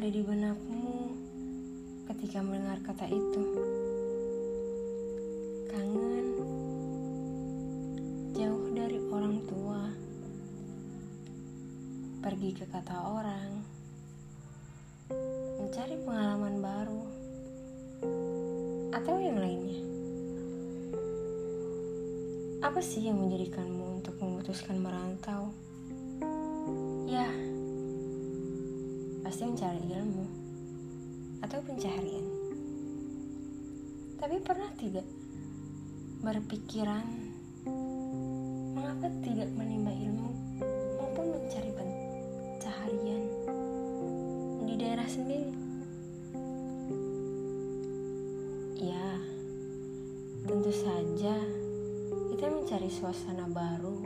ada di benakmu ketika mendengar kata itu? Kangen, jauh dari orang tua, pergi ke kata orang, mencari pengalaman baru, atau yang lainnya. Apa sih yang menjadikanmu untuk memutuskan merantau? Ya, pasti mencari atau pencaharian. Tapi pernah tidak berpikiran mengapa tidak menimba ilmu maupun mencari pencaharian di daerah sendiri? Ya, tentu saja kita mencari suasana baru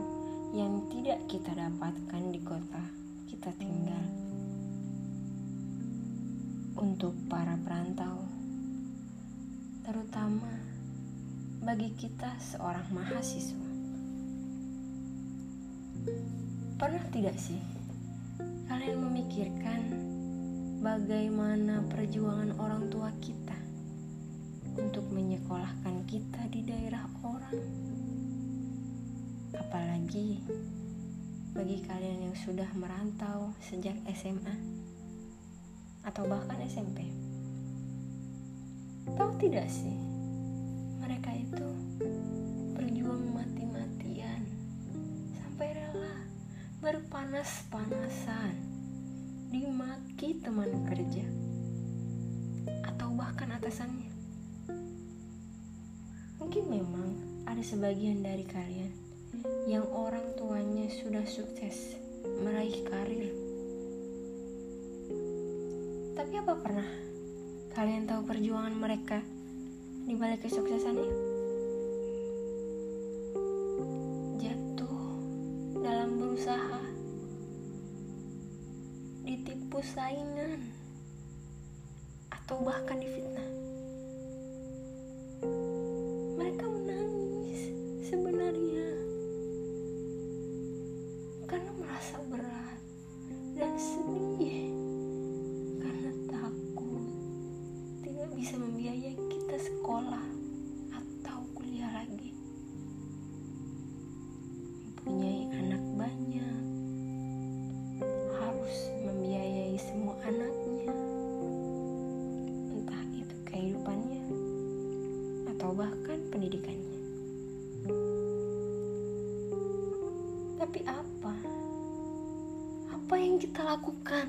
yang tidak kita dapatkan di kota kita tinggal. Untuk para perantau, terutama bagi kita seorang mahasiswa. Pernah tidak sih kalian memikirkan bagaimana perjuangan orang tua kita untuk menyekolahkan kita di daerah orang? Apalagi bagi kalian yang sudah merantau sejak SMA atau bahkan SMP. Tahu tidak sih, mereka itu berjuang mati-matian sampai rela berpanas-panasan dimaki teman kerja atau bahkan atasannya. Mungkin memang ada sebagian dari kalian yang orang tuanya sudah sukses meraih karir. Apa pernah kalian tahu perjuangan mereka di balik kesuksesannya? Jatuh dalam berusaha, ditipu saingan, atau bahkan difitnah. Kita lakukan?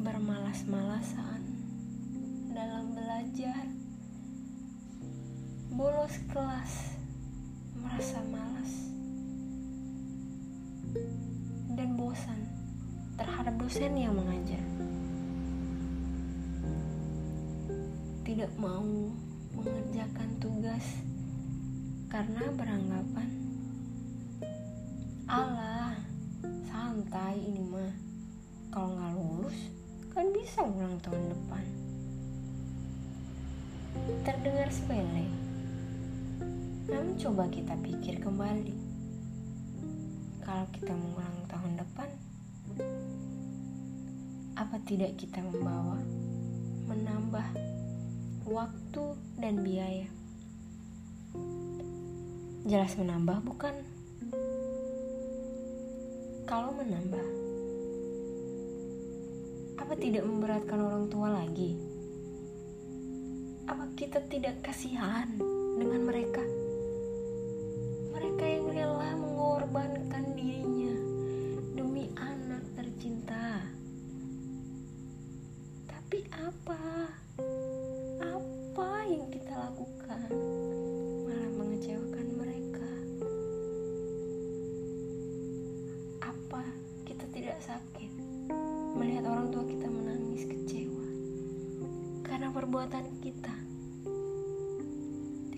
Bermalas-malasan dalam belajar, bolos kelas, merasa malas, dan bosan terhadap dosen yang mengajar. Tidak mau mengerjakan tugas karena beranggapan santai ini mah. Kalau nggak lulus, kan bisa ulang tahun depan. Terdengar sepele, namun coba kita pikir kembali. Kalau kita mengulang tahun depan, apa tidak kita membawa, menambah waktu dan biaya? Jelas menambah, bukan? Kalau menambah, apa tidak memberatkan orang tua lagi? Apa kita tidak kasihan dengan mereka? Sakit melihat orang tua kita menangis kecewa karena perbuatan kita?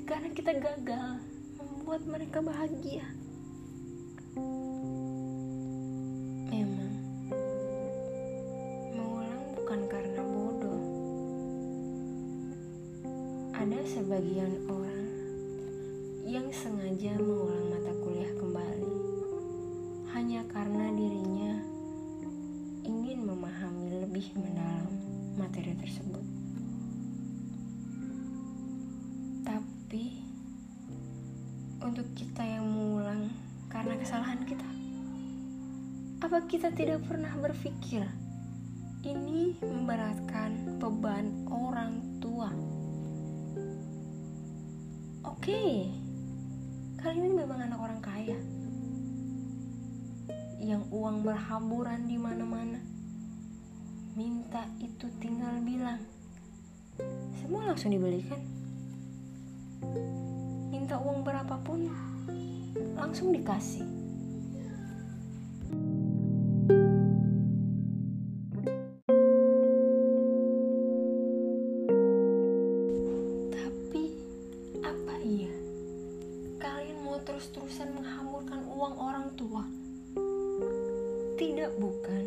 Karena kita gagal membuat mereka bahagia. Memang mengulang bukan karena bodoh. Ada sebagian orang yang sengaja mengulang apa kita tidak pernah berpikir ini memberatkan beban orang tua? Oke, kalian ini memang anak orang kaya yang uang berhamburan di mana-mana. Minta itu tinggal bilang. Semua langsung dibelikan. Minta uang berapapun langsung dikasih. Tidak bukan.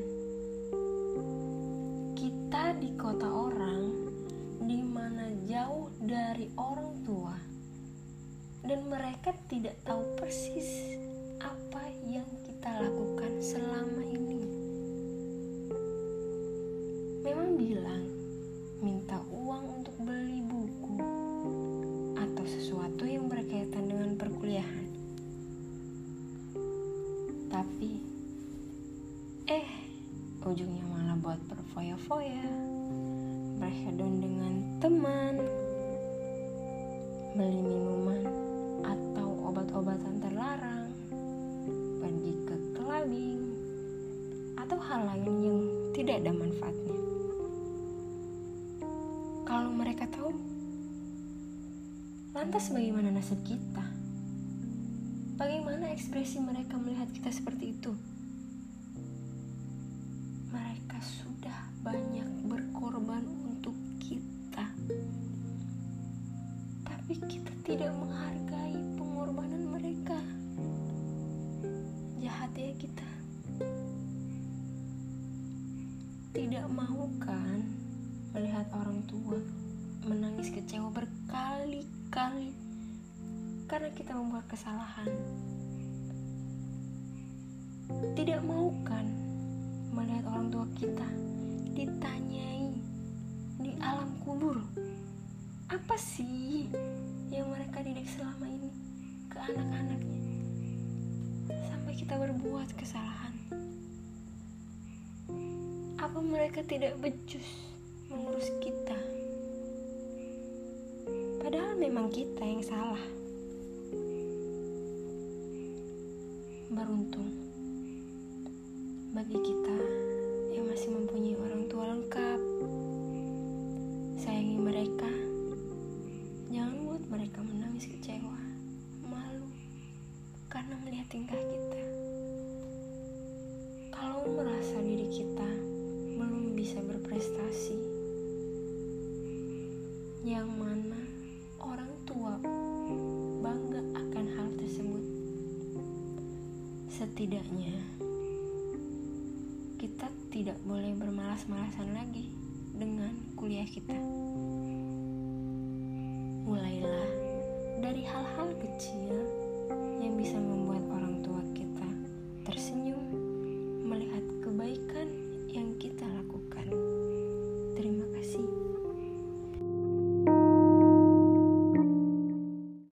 Kita di kota orang di mana jauh dari orang tua dan mereka tidak tahu persis apa yang kita lakukan selama ini. Memang bilang minta uang untuk beli buku atau sesuatu yang berkaitan dengan perkuliahan. Tapi ujungnya malah buat berfoya-foya, berhedon dengan teman, beli minuman atau obat-obatan terlarang, pergi ke clubbing, atau hal lain yang tidak ada manfaatnya. Kalau mereka tahu, lantas bagaimana nasib kita? Bagaimana ekspresi mereka melihat kita seperti itu? Sudah banyak berkorban untuk kita, tapi kita tidak menghargai pengorbanan mereka. Jahat ya kita. Tidak mau kan melihat orang tua menangis kecewa berkali-kali karena kita membuat kesalahan. Tidak mau kan orang tua kita ditanyai di alam kubur apa sih yang mereka didik selama ini ke anak-anaknya? Sampai kita berbuat kesalahan. Apa mereka tidak becus mengurus kita? Padahal memang kita yang salah. Beruntung bagi kita masih mempunyai orang tua lengkap. Sayangi mereka, jangan buat mereka menangis kecewa, malu karena melihat tingkah kita. Kalau merasa diri kita belum bisa berprestasi, yang mana orang tua bangga akan hal tersebut, setidaknya kita tidak boleh bermalas-malasan lagi dengan kuliah kita. Mulailah dari hal-hal kecil yang bisa membuat orang tua kita tersenyum melihat kebaikan yang kita lakukan. Terima kasih.